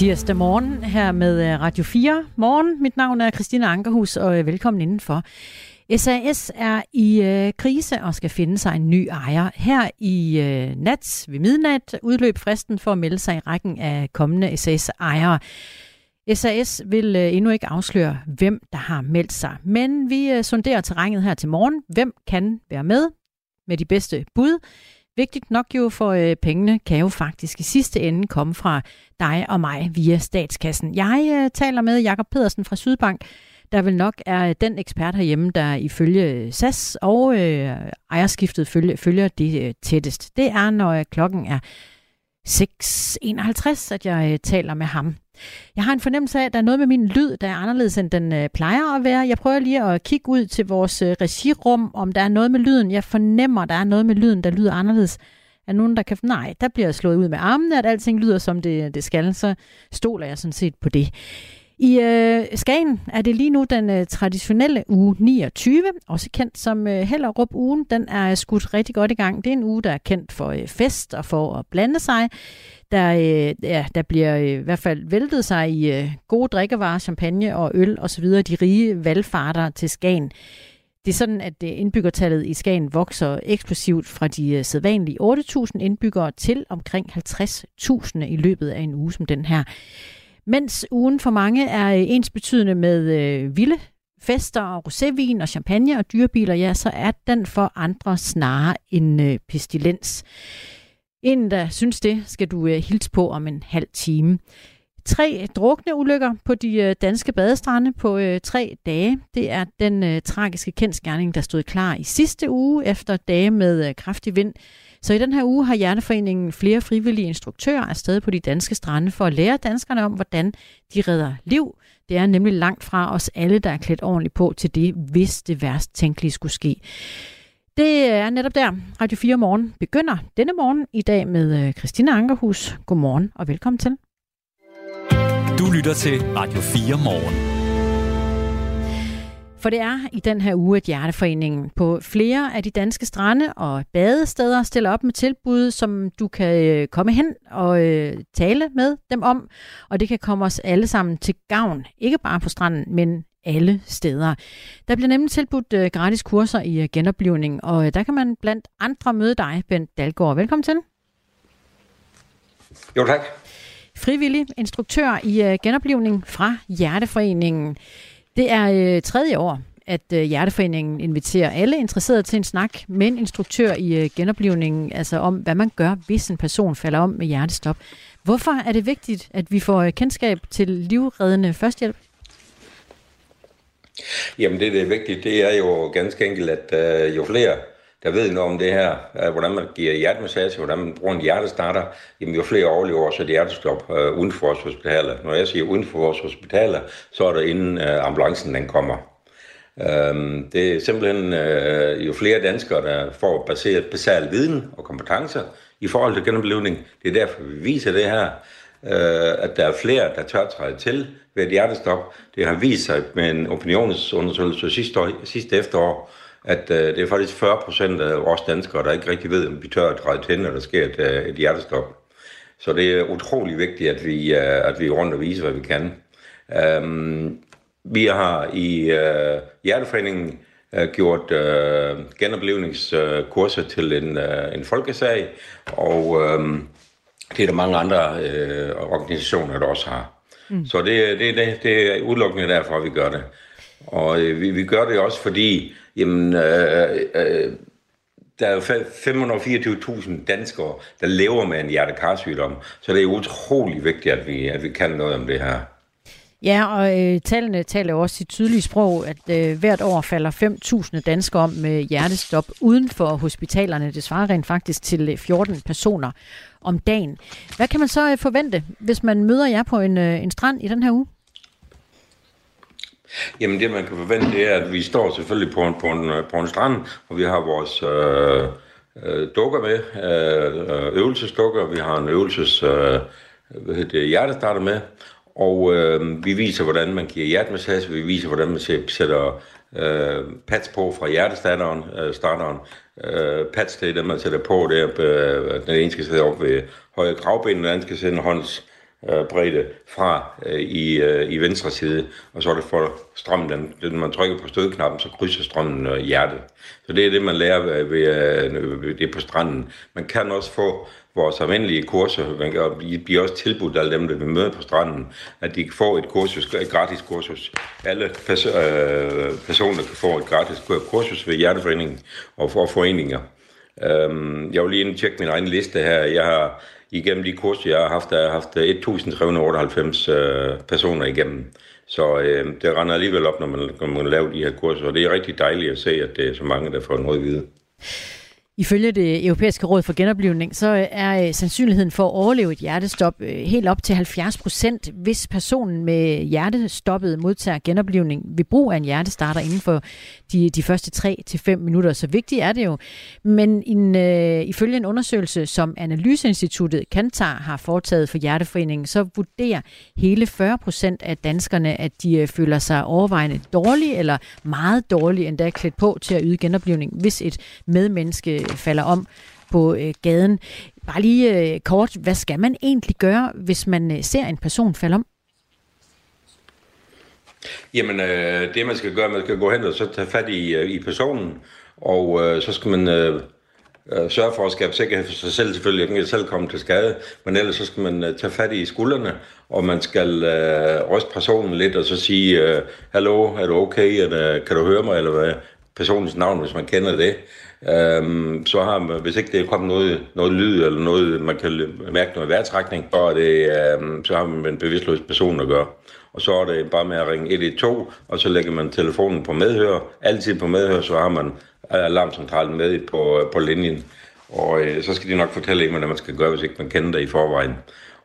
Tirsdag morgen her med øh, Radio 4 Morgen. Mit navn er Christina Ankerhus, og øh, velkommen indenfor. SAS er i øh, krise og skal finde sig en ny ejer. Her i øh, nat ved midnat udløb fristen for at melde sig i rækken af kommende SAS-ejere. SAS vil øh, endnu ikke afsløre, hvem der har meldt sig. Men vi øh, sonderer terrænet her til morgen. Hvem kan være med med de bedste bud? Vigtigt nok jo, for øh, pengene kan jo faktisk i sidste ende komme fra dig og mig via statskassen. Jeg øh, taler med Jakob Pedersen fra Sydbank, der vil nok er den ekspert herhjemme, der ifølge øh, SAS og øh, ejerskiftet følger, følger det øh, tættest. Det er, når øh, klokken er 6.51, at jeg øh, taler med ham. Jeg har en fornemmelse af, at der er noget med min lyd, der er anderledes, end den øh, plejer at være. Jeg prøver lige at kigge ud til vores øh, regirum, om der er noget med lyden. Jeg fornemmer, at der er noget med lyden, der lyder anderledes. Er nogen, der kan... Nej, der bliver slået ud med armene, at alting lyder, som det, øh, det skal. Så stoler jeg sådan set på det. I øh, Skagen er det lige nu den øh, traditionelle uge 29, også kendt som øh, Hellerup ugen. Den er skudt rigtig godt i gang. Det er en uge, der er kendt for øh, fest og for at blande sig. Der, øh, ja, der bliver øh, i hvert fald væltet sig i øh, gode drikkevarer, champagne og øl osv. De rige valgfarter til Skagen. Det er sådan, at øh, indbyggertallet i Skagen vokser eksplosivt fra de øh, sædvanlige 8.000 indbyggere til omkring 50.000 i løbet af en uge som den her. Mens ugen for mange er øh, ensbetydende med øh, vilde fester og rosévin og champagne og dyrebiler, ja, så er den for andre snarere en øh, pestilens. Inden der synes det, skal du øh, hilse på om en halv time. Tre drukne ulykker på de øh, danske badestrande på øh, tre dage. Det er den øh, tragiske kendskærning, der stod klar i sidste uge efter dage med øh, kraftig vind. Så i den her uge har Hjerneforeningen flere frivillige instruktører afsted på de danske strande for at lære danskerne om, hvordan de redder liv. Det er nemlig langt fra os alle, der er klædt ordentligt på til det, hvis det værst tænkelige skulle ske. Det er netop der, Radio 4 Morgen begynder denne morgen i dag med øh, Christina Ankerhus. Godmorgen og velkommen til. Du lytter til Radio 4 Morgen. For det er i den her uge, at Hjerteforeningen på flere af de danske strande og badesteder stiller op med tilbud, som du kan øh, komme hen og øh, tale med dem om. Og det kan komme os alle sammen til gavn. Ikke bare på stranden, men alle steder. Der bliver nemlig tilbudt øh, gratis kurser i genoplivning, og der kan man blandt andre møde dig, Bent Dalgaard. Velkommen til. Jo, tak. Frivillig instruktør i genoplivning fra Hjerteforeningen. Det er øh, tredje år, at øh, Hjerteforeningen inviterer alle interesserede til en snak med en instruktør i øh, genoplivningen, altså om, hvad man gør, hvis en person falder om med hjertestop. Hvorfor er det vigtigt, at vi får øh, kendskab til livreddende førstehjælp? Jamen det, der er vigtigt, det er jo ganske enkelt, at øh, jo flere der ved noget om det her, øh, hvordan man giver hjertemassage, hvordan man bruger en hjertestarter, jamen jo flere overlever også et hjertestop øh, uden for vores hospitaler. Når jeg siger uden for vores hospitaler, så er det inden øh, ambulancen den kommer. Øhm, det er simpelthen øh, jo flere danskere, der får baseret basal viden og kompetencer i forhold til genoplevning. Det er derfor, vi viser det her, øh, at der er flere, der tør træde til ved et hjertestop. Det har vist sig med en opinionsundersøgelse sidste, år, sidste efterår, at øh, det er faktisk 40 procent af vores danskere, der ikke rigtig ved, om vi tør at til, når der sker et, øh, et hjertestop. Så det er utrolig vigtigt, at vi, øh, at vi er rundt og viser, hvad vi kan. Um, vi har i øh, Hjerteforeningen øh, gjort øh, genoplevningskurser til en, øh, en folkesag, og øh, det er der mange andre øh, organisationer, der også har. Mm. Så det, det, det, det er udelukkende derfor, at vi gør det. Og øh, vi, vi gør det også, fordi jamen, øh, øh, øh der er 524.000 danskere, der lever med en hjertekarsygdom, så det er utrolig vigtigt, at vi, at vi kan noget om det her. Ja, og øh, tallene taler jo også sit tydelige sprog, at øh, hvert år falder 5.000 danskere om med hjertestop uden for hospitalerne. Det svarer rent faktisk til øh, 14 personer om dagen. Hvad kan man så øh, forvente, hvis man møder jer på en, øh, en strand i den her uge? Jamen det man kan forvente, det er, at vi står selvfølgelig på en, på en, på en strand, og vi har vores øh, øh, dukker med, øh, øh øvelsesdukker, vi har en øvelses øh, hvad hedder det, hjertestarter med, og øh, vi viser, hvordan man giver hjertemassage, vi viser, hvordan man sætter øh, pads på fra hjertestarteren, øh, starteren. Øh, pads, det er det, man sætter på der, øh, den ene skal sidde op ved højre gravben, den anden skal sætte en hånds øh, bredde fra øh, i, øh, i venstre side, og så er det for strømmen, den, når man trykker på stødknappen, så krydser strømmen øh, hjertet. Så det er det, man lærer ved, ved, øh, ved det på stranden. Man kan også få vores almindelige kurser, man kan, de bliver også tilbudt alle dem, der vil møde på stranden, at de får et kursus, et gratis kursus. Alle pers- øh, personer kan få et gratis kursus ved Hjerteforeningen og for foreninger. Øhm, jeg vil lige tjekke min egen liste her. Jeg har igennem de kurser, jeg har haft, jeg har haft øh, 1398 øh, personer igennem. Så øh, det render alligevel op, når man, når man laver de her kurser, og det er rigtig dejligt at se, at det er så mange, der får noget at vide. Ifølge det europæiske råd for genoplevning, så øh, er øh, sandsynligheden for at overleve et hjertestop øh, helt op til 70 procent, hvis personen med hjertestoppet modtager genoplevning ved brug af en hjertestarter inden for de, de første 3 til 5 minutter. Så vigtigt er det jo. Men en, øh, ifølge en undersøgelse, som Analyseinstituttet Kantar har foretaget for Hjerteforeningen, så vurderer hele 40 procent af danskerne, at de øh, føler sig overvejende dårlige eller meget dårlige, endda klædt på til at yde genoplevning, hvis et medmenneske Øh, falder om på øh, gaden. Bare lige øh, kort, hvad skal man egentlig gøre, hvis man øh, ser en person falde om? Jamen, øh, det man skal gøre, man skal gå hen og så tage fat i, øh, i personen, og øh, så skal man øh, øh, sørge for at skabe sikkerhed for sig selv selvfølgelig. Jeg kan selv komme til skade, men ellers så skal man øh, tage fat i skuldrene, og man skal øh, ryste personen lidt og så sige, øh, hallo, er du okay, eller, kan du høre mig, eller hvad? Personens navn, hvis man kender det. Øhm, så har man, hvis ikke det er kommet noget, noget lyd eller noget, man kan mærke noget vejrtrækning, så, er det, øhm, så har man med en bevidstløs person at gøre. Og så er det bare med at ringe 112, og så lægger man telefonen på medhør. Altid på medhør, så har man øh, alarmcentralen med på, øh, på linjen. Og øh, så skal de nok fortælle en, hvad man skal gøre, hvis ikke man kender det i forvejen.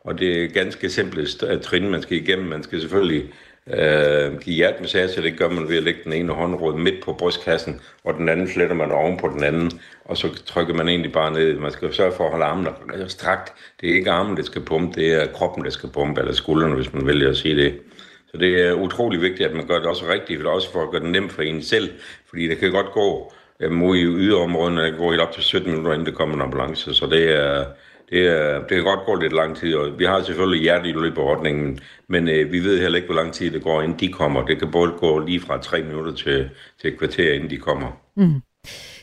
Og det er ganske simpelt trin, man skal igennem. Man skal selvfølgelig øh, give hjertemassage. Det gør man ved at lægge den ene håndråd midt på brystkassen, og den anden fletter man oven på den anden, og så trykker man egentlig bare ned. Man skal sørge for at holde armen strakt. Det er ikke armen, der skal pumpe, det er kroppen, der skal pumpe, eller skuldrene, hvis man vælger at sige det. Så det er utrolig vigtigt, at man gør det også rigtigt, og også for at gøre det nemt for en selv, fordi det kan godt gå øh, mod i yderområderne, det går gå helt op til 17 minutter, inden det kommer en ambulance, så det er, det, er, det kan godt gå lidt lang tid, og vi har selvfølgelig hjerteløbeordningen, men øh, vi ved heller ikke, hvor lang tid det går, inden de kommer. Det kan både gå lige fra tre minutter til, til et kvarter, inden de kommer. Mm.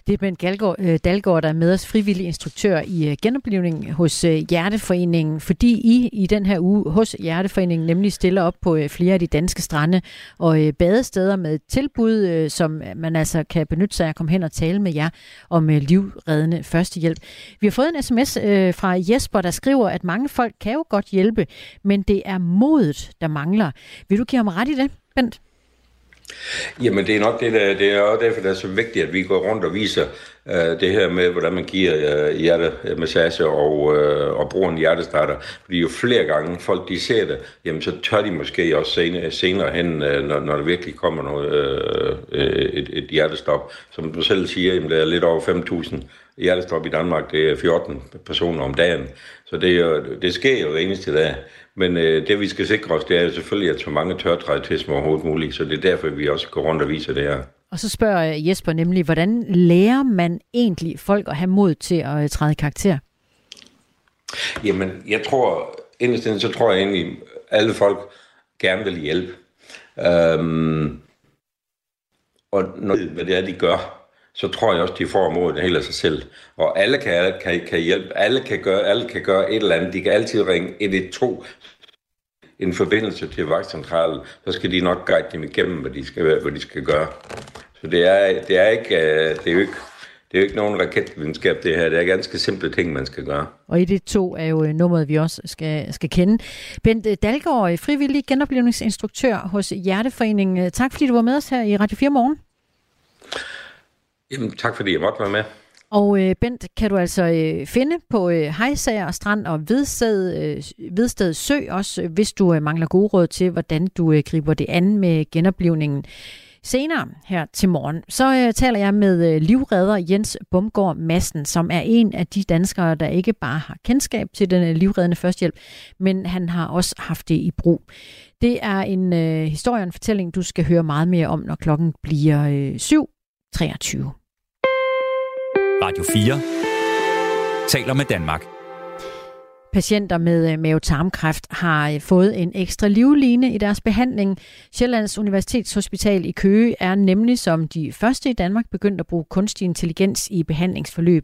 Det er Bent Galgaard, øh, Dalgaard, der er med os frivillig instruktør i øh, genoplevning hos øh, Hjerteforeningen, fordi I i den her uge hos Hjerteforeningen nemlig stiller op på øh, flere af de danske strande og øh, badesteder med tilbud, øh, som man altså kan benytte sig af at komme hen og tale med jer om livreddende førstehjælp. Vi har fået en sms fra Jesper, der skriver, at mange folk kan jo godt hjælpe, men det er modet, der mangler. Vil du give ham ret i det, Bent? Jamen det er nok det, der, det er også derfor, det er så vigtigt, at vi går rundt og viser uh, det her med, hvordan man giver øh, uh, hjertemassage øh, og, uh, og bruger en hjertestarter. Fordi jo flere gange folk de ser det, jamen så tør de måske også senere, senere hen, uh, når, når der virkelig kommer noget, uh, et, et hjertestop. Som du selv siger, jamen, der er lidt over 5.000 hjertestop i Danmark, det er 14 personer om dagen. Så det, er, det sker jo eneste dag. Men øh, det vi skal sikre os, det er selvfølgelig, at så mange tør træde til som overhovedet muligt. Så det er derfor, vi også går rundt og viser det her. Og så spørger Jesper nemlig, hvordan lærer man egentlig folk at have mod til at øh, træde i karakter? Jamen, jeg tror, inderst så tror jeg egentlig, alle folk gerne vil hjælpe. Øhm, og når hvad det er, de gør, så tror jeg også, de får modet helt af sig selv. Og alle kan, kan, kan hjælpe, alle kan, gøre, alle kan gøre et eller andet. De kan altid ringe 112 en forbindelse til vagtcentralen, så skal de nok guide dem igennem, hvad de skal, hvad de skal gøre. Så det er, det er, ikke, øh, det er jo ikke det er jo ikke nogen raketvidenskab, det her. Det er ganske simple ting, man skal gøre. Og i det to er jo øh, nummeret, vi også skal, skal kende. Bent øh, Dalgaard, frivillig genoplevningsinstruktør hos Hjerteforeningen. Tak fordi du var med os her i Radio 4 morgen. Jamen, tak fordi jeg måtte være med. Og øh, Bent kan du altså øh, finde på øh, Hejsager Strand og Vedsted, øh, Vedsted Sø også, øh, hvis du øh, mangler gode råd til, hvordan du øh, griber det an med genoplivningen. Senere her til morgen, så øh, taler jeg med øh, livredder Jens Bumgaard Madsen, som er en af de danskere, der ikke bare har kendskab til den øh, livreddende førstehjælp, men han har også haft det i brug. Det er en øh, historie, en fortælling, du skal høre meget mere om, når klokken bliver øh, 7.23. Radio 4 taler med Danmark. Patienter med øh, mavetarmkræft har øh, fået en ekstra livline i deres behandling. Sjællands Universitetshospital i Køge er nemlig som de første i Danmark begyndt at bruge kunstig intelligens i behandlingsforløb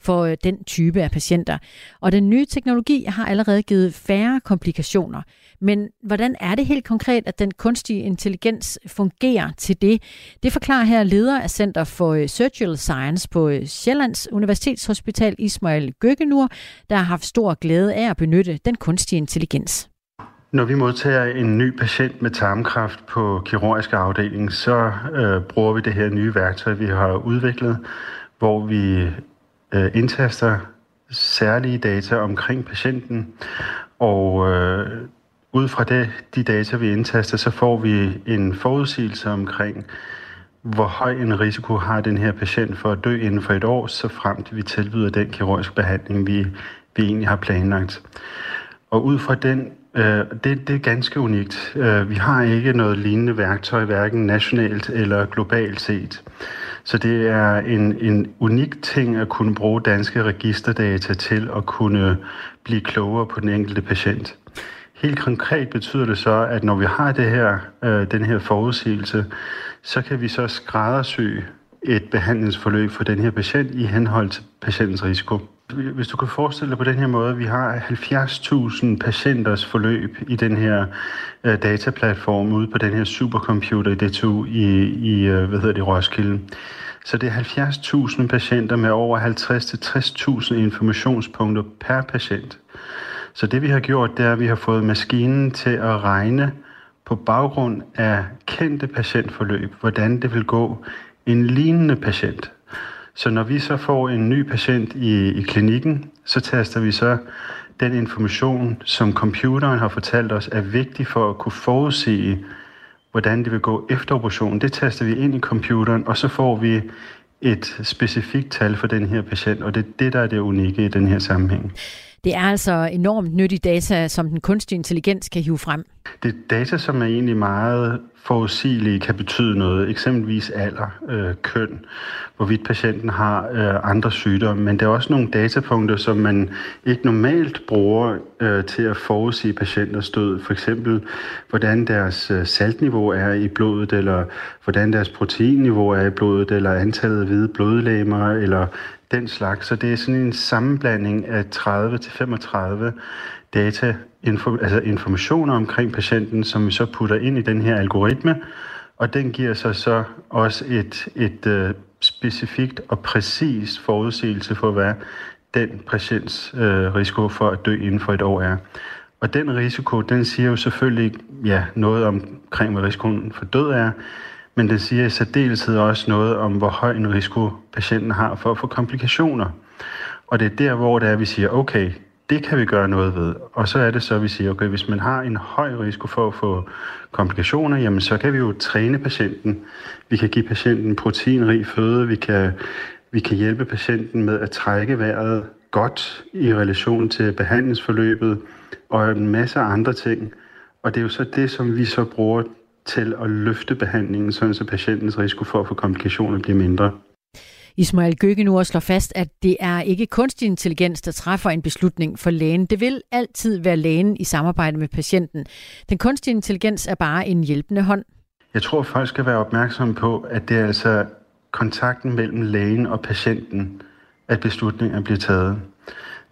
for øh, den type af patienter. Og den nye teknologi har allerede givet færre komplikationer. Men hvordan er det helt konkret, at den kunstige intelligens fungerer til det? Det forklarer her leder af Center for øh, Surgical Science på øh, Sjællands Universitetshospital Ismail Gøgenur, der har haft stor glæde af at benytte den kunstige intelligens. Når vi modtager en ny patient med tarmkræft på kirurgisk afdeling, så øh, bruger vi det her nye værktøj, vi har udviklet, hvor vi øh, indtaster særlige data omkring patienten, og øh, ud fra det, de data, vi indtaster, så får vi en forudsigelse omkring, hvor høj en risiko har den her patient for at dø inden for et år, så frem til vi tilbyder den kirurgiske behandling, vi, vi egentlig har planlagt. Og ud fra den, Øh, det, det er ganske unikt. Øh, vi har ikke noget lignende værktøj, hverken nationalt eller globalt set. Så det er en, en unik ting at kunne bruge danske registerdata til at kunne blive klogere på den enkelte patient. Helt konkret betyder det så, at når vi har det her, øh, den her forudsigelse, så kan vi så skræddersy et behandlingsforløb for den her patient i henhold til patientens risiko. Hvis du kan forestille dig på den her måde, vi har 70.000 patienters forløb i den her øh, dataplatform ude på den her supercomputer i DTU i, i øh, hvad hedder det, Roskilde. Så det er 70.000 patienter med over 50-60.000 informationspunkter per patient. Så det vi har gjort, det er, at vi har fået maskinen til at regne på baggrund af kendte patientforløb, hvordan det vil gå en lignende patient. Så når vi så får en ny patient i, i klinikken, så taster vi så den information, som computeren har fortalt os er vigtig for at kunne forudse, hvordan det vil gå efter operationen. Det taster vi ind i computeren, og så får vi et specifikt tal for den her patient, og det er det, der er det unikke i den her sammenhæng. Det er altså enormt nyttig data, som den kunstige intelligens kan hive frem. Det er data, som er egentlig meget forudsigelige, kan betyde noget. Eksempelvis alder, øh, køn, hvorvidt patienten har øh, andre sygdomme. Men der er også nogle datapunkter, som man ikke normalt bruger øh, til at forudsige patienters død. For eksempel, hvordan deres øh, saltniveau er i blodet, eller hvordan deres proteinniveau er i blodet, eller antallet af hvide blodlægmer, eller den slags. Så det er sådan en sammenblanding af 30-35 data, info, altså informationer omkring patienten, som vi så putter ind i den her algoritme, og den giver sig så også et, et uh, specifikt og præcist forudsigelse for, hvad den patients uh, risiko for at dø inden for et år er. Og den risiko, den siger jo selvfølgelig ja, noget omkring, hvad risikoen for død er, men det siger i særdeleshed også noget om, hvor høj en risiko patienten har for at få komplikationer. Og det er der, hvor det er, vi siger, okay, det kan vi gøre noget ved. Og så er det så, at vi siger, okay, hvis man har en høj risiko for at få komplikationer, jamen så kan vi jo træne patienten. Vi kan give patienten proteinrig føde, vi kan, vi kan hjælpe patienten med at trække vejret godt i relation til behandlingsforløbet og en masse andre ting. Og det er jo så det, som vi så bruger til at løfte behandlingen, så patientens risiko for at få komplikationer bliver mindre. Ismail Gøgenur slår fast, at det er ikke kunstig intelligens, der træffer en beslutning for lægen. Det vil altid være lægen i samarbejde med patienten. Den kunstige intelligens er bare en hjælpende hånd. Jeg tror, folk skal være opmærksomme på, at det er altså kontakten mellem lægen og patienten, at beslutninger bliver taget.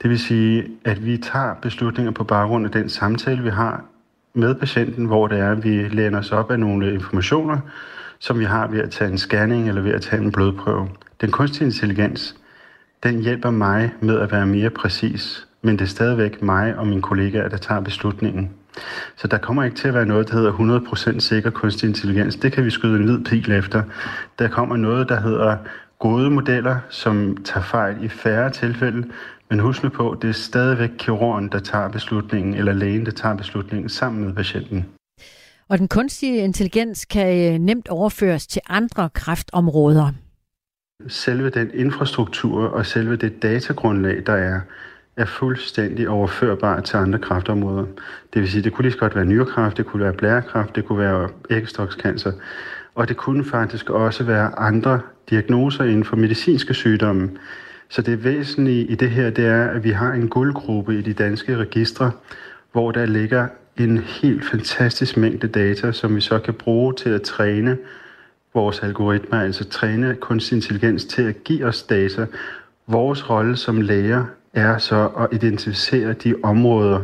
Det vil sige, at vi tager beslutninger på baggrund af den samtale, vi har med patienten, hvor det er, at vi læner os op af nogle informationer, som vi har ved at tage en scanning eller ved at tage en blodprøve. Den kunstige intelligens, den hjælper mig med at være mere præcis, men det er stadigvæk mig og mine kollegaer, der tager beslutningen. Så der kommer ikke til at være noget, der hedder 100% sikker kunstig intelligens. Det kan vi skyde en hvid pil efter. Der kommer noget, der hedder gode modeller, som tager fejl i færre tilfælde, men husk nu på, det er stadigvæk kirurgen, der tager beslutningen, eller lægen, der tager beslutningen sammen med patienten. Og den kunstige intelligens kan øh, nemt overføres til andre kræftområder. Selve den infrastruktur og selve det datagrundlag, der er, er fuldstændig overførbart til andre kræftområder. Det vil sige, det kunne lige så godt være nyrekræft, det kunne være blærekræft, det kunne være æggestokscancer, og det kunne faktisk også være andre diagnoser inden for medicinske sygdomme. Så det væsentlige i det her, det er, at vi har en guldgruppe i de danske registre, hvor der ligger en helt fantastisk mængde data, som vi så kan bruge til at træne vores algoritmer, altså træne kunstig intelligens til at give os data. Vores rolle som læger er så at identificere de områder,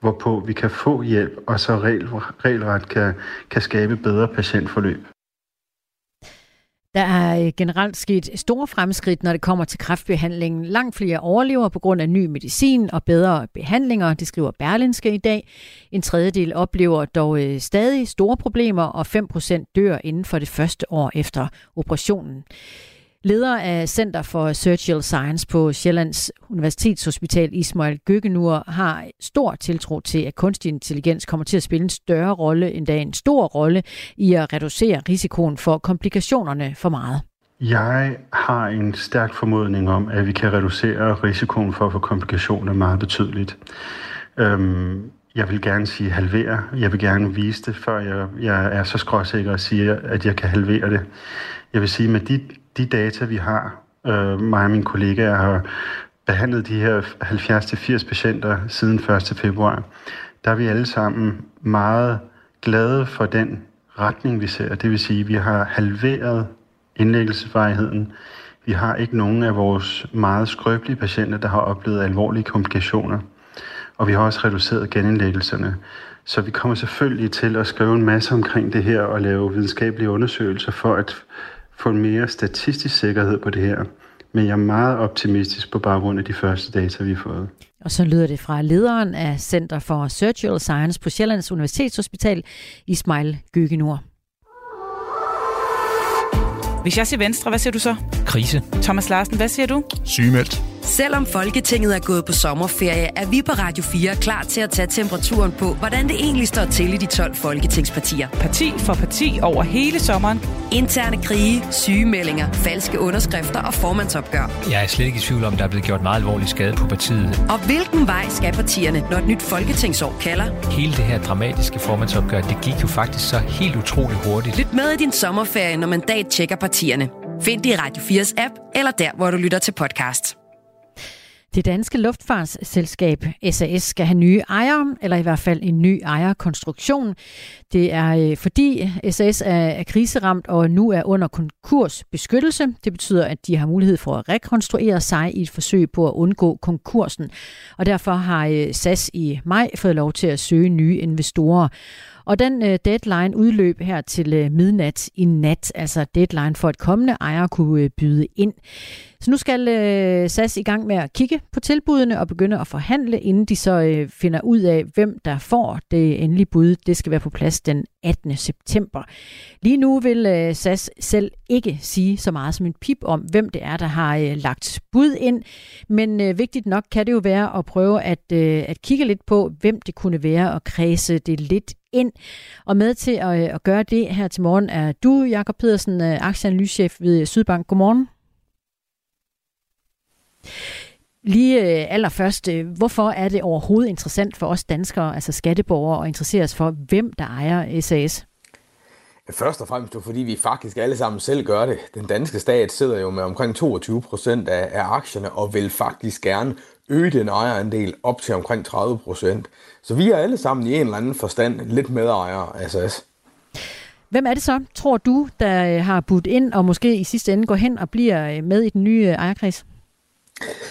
hvorpå vi kan få hjælp, og så regelret kan, kan skabe bedre patientforløb. Der er øh, generelt sket store fremskridt, når det kommer til kræftbehandlingen. Langt flere overlever på grund af ny medicin og bedre behandlinger, det skriver Berlinske i dag. En tredjedel oplever dog øh, stadig store problemer, og 5% dør inden for det første år efter operationen. Leder af Center for Surgical Science på Sjællands Universitetshospital Ismail Gøgenur har stor tiltro til, at kunstig intelligens kommer til at spille en større rolle, endda en stor rolle, i at reducere risikoen for komplikationerne for meget. Jeg har en stærk formodning om, at vi kan reducere risikoen for at få komplikationer meget betydeligt. Øhm, jeg vil gerne sige halvere. Jeg vil gerne vise det, før jeg, jeg er så skråsikker og siger, at jeg kan halvere det. Jeg vil sige, med de de data, vi har, øh, mig og mine kollegaer har behandlet de her 70-80 patienter siden 1. februar, der er vi alle sammen meget glade for den retning, vi ser. Det vil sige, at vi har halveret indlæggelsesvarigheden. Vi har ikke nogen af vores meget skrøbelige patienter, der har oplevet alvorlige komplikationer. Og vi har også reduceret genindlæggelserne. Så vi kommer selvfølgelig til at skrive en masse omkring det her og lave videnskabelige undersøgelser for at få en mere statistisk sikkerhed på det her. Men jeg er meget optimistisk på baggrund af de første data, vi har fået. Og så lyder det fra lederen af Center for Surgical Science på Sjællands Universitetshospital, Ismail Gøgenur. Hvis jeg siger venstre, hvad siger du så? Krise. Thomas Larsen, hvad siger du? Sygemeldt. Selvom Folketinget er gået på sommerferie, er vi på Radio 4 klar til at tage temperaturen på, hvordan det egentlig står til i de 12 folketingspartier. Parti for parti over hele sommeren. Interne krige, sygemeldinger, falske underskrifter og formandsopgør. Jeg er slet ikke i tvivl om, der er blevet gjort meget alvorlig skade på partiet. Og hvilken vej skal partierne, når et nyt folketingsår kalder? Hele det her dramatiske formandsopgør, det gik jo faktisk så helt utroligt hurtigt. Lyt med i din sommerferie, når mandat tjekker partierne. Find det i Radio 4's app, eller der, hvor du lytter til podcast. Det danske luftfartsselskab SAS skal have nye ejere, eller i hvert fald en ny ejerkonstruktion. Det er øh, fordi SAS er kriseramt og nu er under konkursbeskyttelse. Det betyder, at de har mulighed for at rekonstruere sig i et forsøg på at undgå konkursen. Og derfor har øh, SAS i maj fået lov til at søge nye investorer. Og den øh, deadline udløb her til øh, midnat i nat, altså deadline for at kommende ejer kunne øh, byde ind. Så nu skal øh, SAS i gang med at kigge på tilbudene og begynde at forhandle, inden de så øh, finder ud af, hvem der får det endelige bud. Det skal være på plads den 18. september. Lige nu vil øh, SAS selv ikke sige så meget som en pip om, hvem det er, der har øh, lagt bud ind. Men øh, vigtigt nok kan det jo være at prøve at, øh, at kigge lidt på, hvem det kunne være og kredse det lidt ind. Og med til at, øh, at gøre det her til morgen er du, Jakob Pedersen, øh, aktieanalysechef ved Sydbank. Godmorgen. Lige øh, allerførst, øh, hvorfor er det overhovedet interessant for os danskere, altså skatteborgere, at interessere os for, hvem der ejer SAS? Først og fremmest fordi vi faktisk alle sammen selv gør det. Den danske stat sidder jo med omkring 22 procent af, af aktierne og vil faktisk gerne øge den ejerandel op til omkring 30 procent. Så vi er alle sammen i en eller anden forstand lidt medejere af SAS. Hvem er det så, tror du, der har budt ind og måske i sidste ende går hen og bliver med i den nye ejerkreds?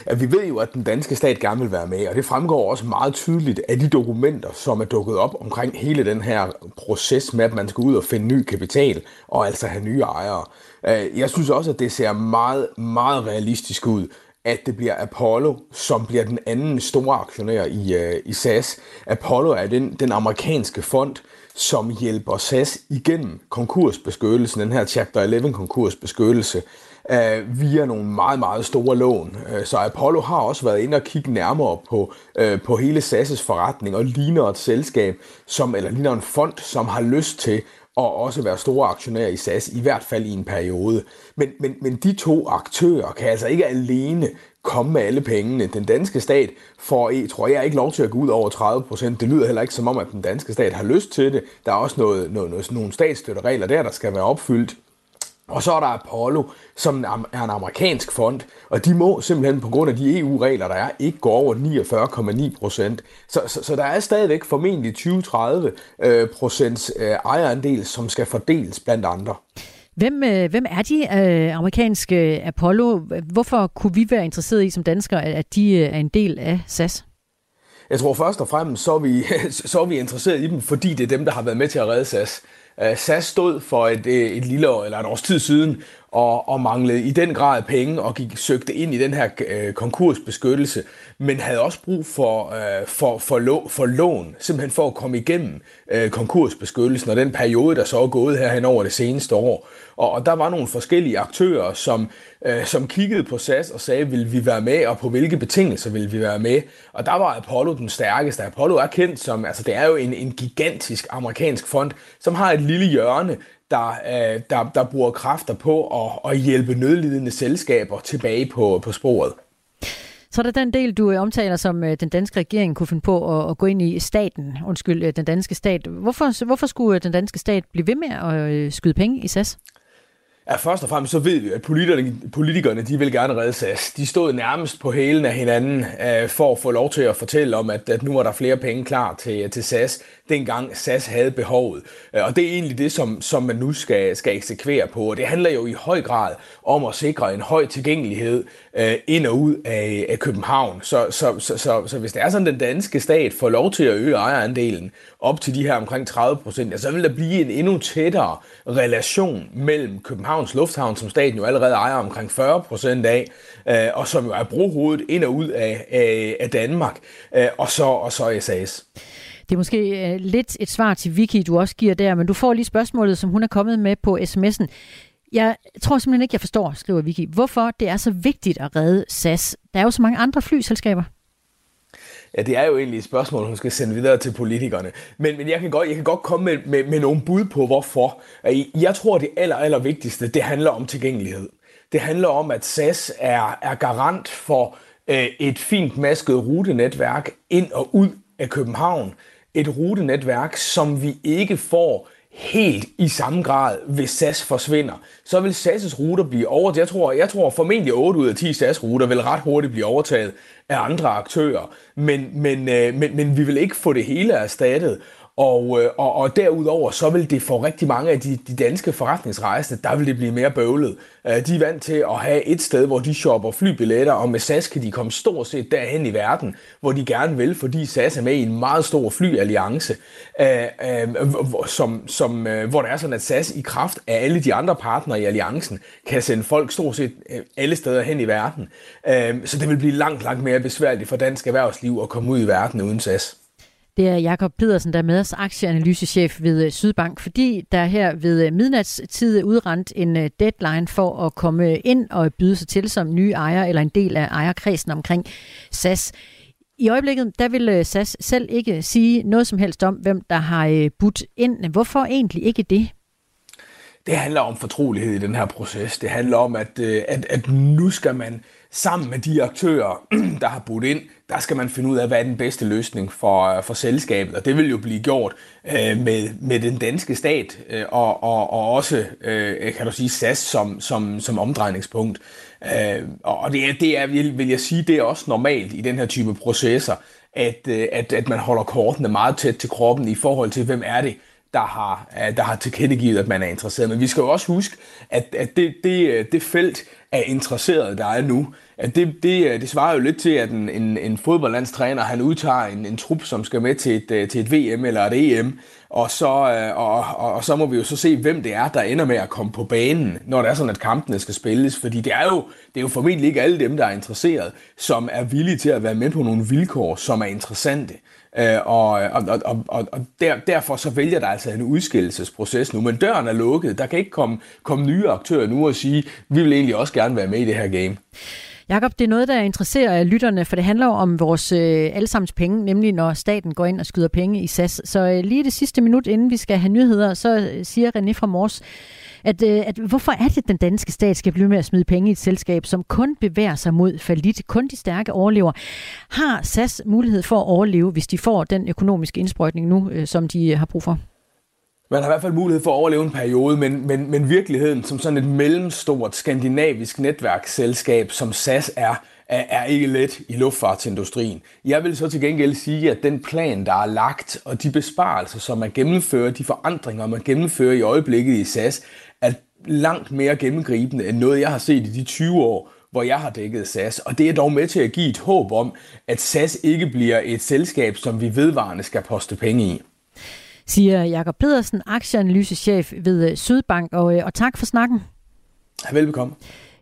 Ja, vi ved jo, at den danske stat gerne vil være med, og det fremgår også meget tydeligt af de dokumenter, som er dukket op omkring hele den her proces med, at man skal ud og finde ny kapital og altså have nye ejere. Øh, jeg synes også, at det ser meget, meget realistisk ud, at det bliver Apollo, som bliver den anden store aktionær i, øh, i SAS. Apollo er den, den amerikanske fond, som hjælper SAS igennem konkursbeskyttelsen, den her Chapter 11 konkursbeskyttelse, øh, via nogle meget, meget store lån. Øh, så Apollo har også været inde og kigge nærmere på, øh, på hele SAS' forretning og ligner et selskab, som, eller ligner en fond, som har lyst til og også være store aktionærer i SAS, i hvert fald i en periode. Men, men, men de to aktører kan altså ikke alene komme med alle pengene. Den danske stat får, tror jeg, ikke lov til at gå ud over 30 procent. Det lyder heller ikke som om, at den danske stat har lyst til det. Der er også noget, noget, noget, nogle statsstøtteregler der, der skal være opfyldt. Og så er der Apollo, som er en amerikansk fond, og de må simpelthen på grund af de EU-regler, der er, ikke gå over 49,9 procent. Så, så, så der er stadigvæk formentlig 20-30 øh, procents øh, ejerandel, som skal fordeles blandt andre. Hvem, øh, hvem er de øh, amerikanske Apollo? Hvorfor kunne vi være interesseret i som danskere, at de øh, er en del af SAS? Jeg tror først og fremmest, så er, vi, så er vi interesseret i dem, fordi det er dem, der har været med til at redde SAS. Øh, SAS stod for et, øh, et lille år, eller et års tid siden og, og manglede i den grad penge og gik søgte ind i den her øh, konkursbeskyttelse, men havde også brug for, øh, for, for, lå, for lån, simpelthen for at komme igennem øh, konkursbeskyttelsen og den periode, der så er gået her hen over det seneste år. Og, og der var nogle forskellige aktører, som, øh, som kiggede på SAS og sagde, vil vi være med, og på hvilke betingelser vil vi være med. Og der var Apollo den stærkeste. Apollo er kendt som, altså det er jo en, en gigantisk amerikansk fond, som har et lille hjørne, der, øh, der, der bruger kræfter på at, at hjælpe nødlidende selskaber tilbage på, på sporet. Så er der den del, du øh, omtaler, som øh, den danske regering kunne finde på at, at gå ind i staten, undskyld, øh, den danske stat. Hvorfor, hvorfor skulle den danske stat blive ved med at skyde penge i SAS? Ja, først og fremmest så ved vi, at politikerne, politikerne de vil gerne redde SAS. De stod nærmest på hælen af hinanden øh, for at få lov til at fortælle om, at, at nu var der flere penge klar til, til SAS, dengang SAS havde behovet. Øh, og det er egentlig det, som, som man nu skal, skal eksekvere på. Og det handler jo i høj grad om at sikre en høj tilgængelighed øh, ind og ud af, af København. Så, så, så, så, så hvis det er sådan, at den danske stat får lov til at øge ejerandelen op til de her omkring 30 procent, ja, så vil der blive en endnu tættere relation mellem Københavns Lufthavn, som staten jo allerede ejer omkring 40 procent af, øh, og som jo er brohovedet ind og ud af, af, af Danmark, øh, og, så, og så SAS. Det er måske øh, lidt et svar til Vicky, du også giver der, men du får lige spørgsmålet, som hun er kommet med på sms'en. Jeg tror simpelthen ikke, jeg forstår, skriver Vicky, hvorfor det er så vigtigt at redde SAS. Der er jo så mange andre flyselskaber. Ja, det er jo egentlig et spørgsmål, hun skal sende videre til politikerne. Men, men jeg, kan godt, jeg kan godt komme med, med, med nogle bud på, hvorfor. Jeg tror, det aller, aller vigtigste, det handler om tilgængelighed. Det handler om, at SAS er, er garant for øh, et fint masket rutenetværk ind og ud af København. Et rutenetværk, som vi ikke får helt i samme grad, hvis SAS forsvinder. Så vil SAS' ruter blive overtaget. Jeg tror, jeg tror formentlig 8 ud af 10 SAS-ruter vil ret hurtigt blive overtaget af andre aktører. Men, men, øh, men, men vi vil ikke få det hele erstattet. Og, øh, og, og derudover, så vil det for rigtig mange af de, de danske forretningsrejsende, der vil det blive mere bøvlet. Øh, de er vant til at have et sted, hvor de shopper flybilletter, og med SAS kan de komme stort set derhen i verden, hvor de gerne vil, fordi SAS er med i en meget stor flyalliance, øh, øh som, som, øh, hvor det er sådan, at SAS i kraft af alle de andre partnere i alliancen, kan sende folk stort set øh, alle steder hen i verden. Så det vil blive langt, langt mere besværligt for dansk erhvervsliv at komme ud i verden uden SAS. Det er Jakob Pedersen, der er med os, aktieanalysechef ved øh, Sydbank, fordi der her ved øh, midnatstid udrendt en øh, deadline for at komme ind og byde sig til som nye ejer eller en del af ejerkredsen omkring SAS. I øjeblikket, der vil SAS selv ikke sige noget som helst om, hvem der har budt ind. Hvorfor egentlig ikke det? Det handler om fortrolighed i den her proces. Det handler om, at, at, at nu skal man sammen med de aktører, der har budt ind, der skal man finde ud af, hvad er den bedste løsning for, øh, for selskabet. Og det vil jo blive gjort øh, med, med den danske stat, øh, og, og, og også, øh, kan du sige, SAS som, som, som omdrejningspunkt. Øh, og det er, det er, vil jeg sige, det er også normalt i den her type processer, at, øh, at, at man holder kortene meget tæt til kroppen i forhold til, hvem er det, der har, øh, der har tilkendegivet, at man er interesseret. Men vi skal jo også huske, at, at det, det, øh, det felt af interesserede, der er nu, at det, det, øh, det svarer jo lidt til, at en, en, en fodboldlandstræner, han udtager en, en trup, som skal med til et, til et VM eller et EM, og så, og, og, og så må vi jo så se, hvem det er, der ender med at komme på banen, når det er sådan, at kampene skal spilles. Fordi det er jo, det er jo formentlig ikke alle dem, der er interesseret, som er villige til at være med på nogle vilkår, som er interessante. Øh, og, og, og, og, og der, derfor så vælger der altså en udskillelsesproces nu. Men døren er lukket. Der kan ikke komme, komme nye aktører nu og sige, vi vil egentlig også gerne være med i det her game. Jakob, det er noget, der interesserer lytterne, for det handler jo om vores øh, allesammens penge, nemlig når staten går ind og skyder penge i SAS. Så øh, lige det sidste minut, inden vi skal have nyheder, så øh, siger René fra Mors, at, øh, at hvorfor er det, at den danske stat skal blive med at smide penge i et selskab, som kun bevæger sig mod falit, kun de stærke overlever. Har SAS mulighed for at overleve, hvis de får den økonomiske indsprøjtning nu, øh, som de øh, har brug for? Man har i hvert fald mulighed for at overleve en periode, men, men, men virkeligheden som sådan et mellemstort skandinavisk netværksselskab, som SAS er, er, er ikke let i luftfartsindustrien. Jeg vil så til gengæld sige, at den plan, der er lagt, og de besparelser, som man gennemfører, de forandringer, man gennemfører i øjeblikket i SAS, er langt mere gennemgribende end noget, jeg har set i de 20 år, hvor jeg har dækket SAS. Og det er dog med til at give et håb om, at SAS ikke bliver et selskab, som vi vedvarende skal poste penge i. Siger Jakob Pedersen, aktieanalysechef ved Sydbank, og, og tak for snakken. Velbekomme.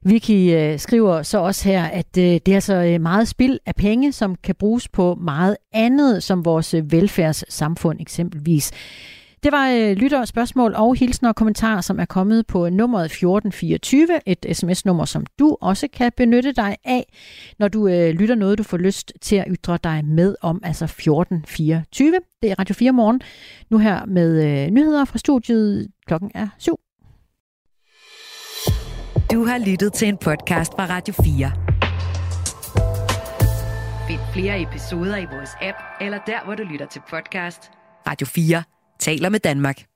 Vicky øh, skriver så også her, at øh, det er altså øh, meget spil af penge, som kan bruges på meget andet, som vores velfærdssamfund eksempelvis. Det var øh, lytter, spørgsmål og hilsner og kommentarer, som er kommet på nummeret 1424, et sms-nummer, som du også kan benytte dig af, når du øh, lytter noget, du får lyst til at ytre dig med om, altså 1424. Det er Radio 4 morgen, nu her med øh, nyheder fra studiet. Klokken er syv. Du har lyttet til en podcast fra Radio 4. Find flere episoder i vores app, eller der, hvor du lytter til podcast. Radio 4 taler med Danmark.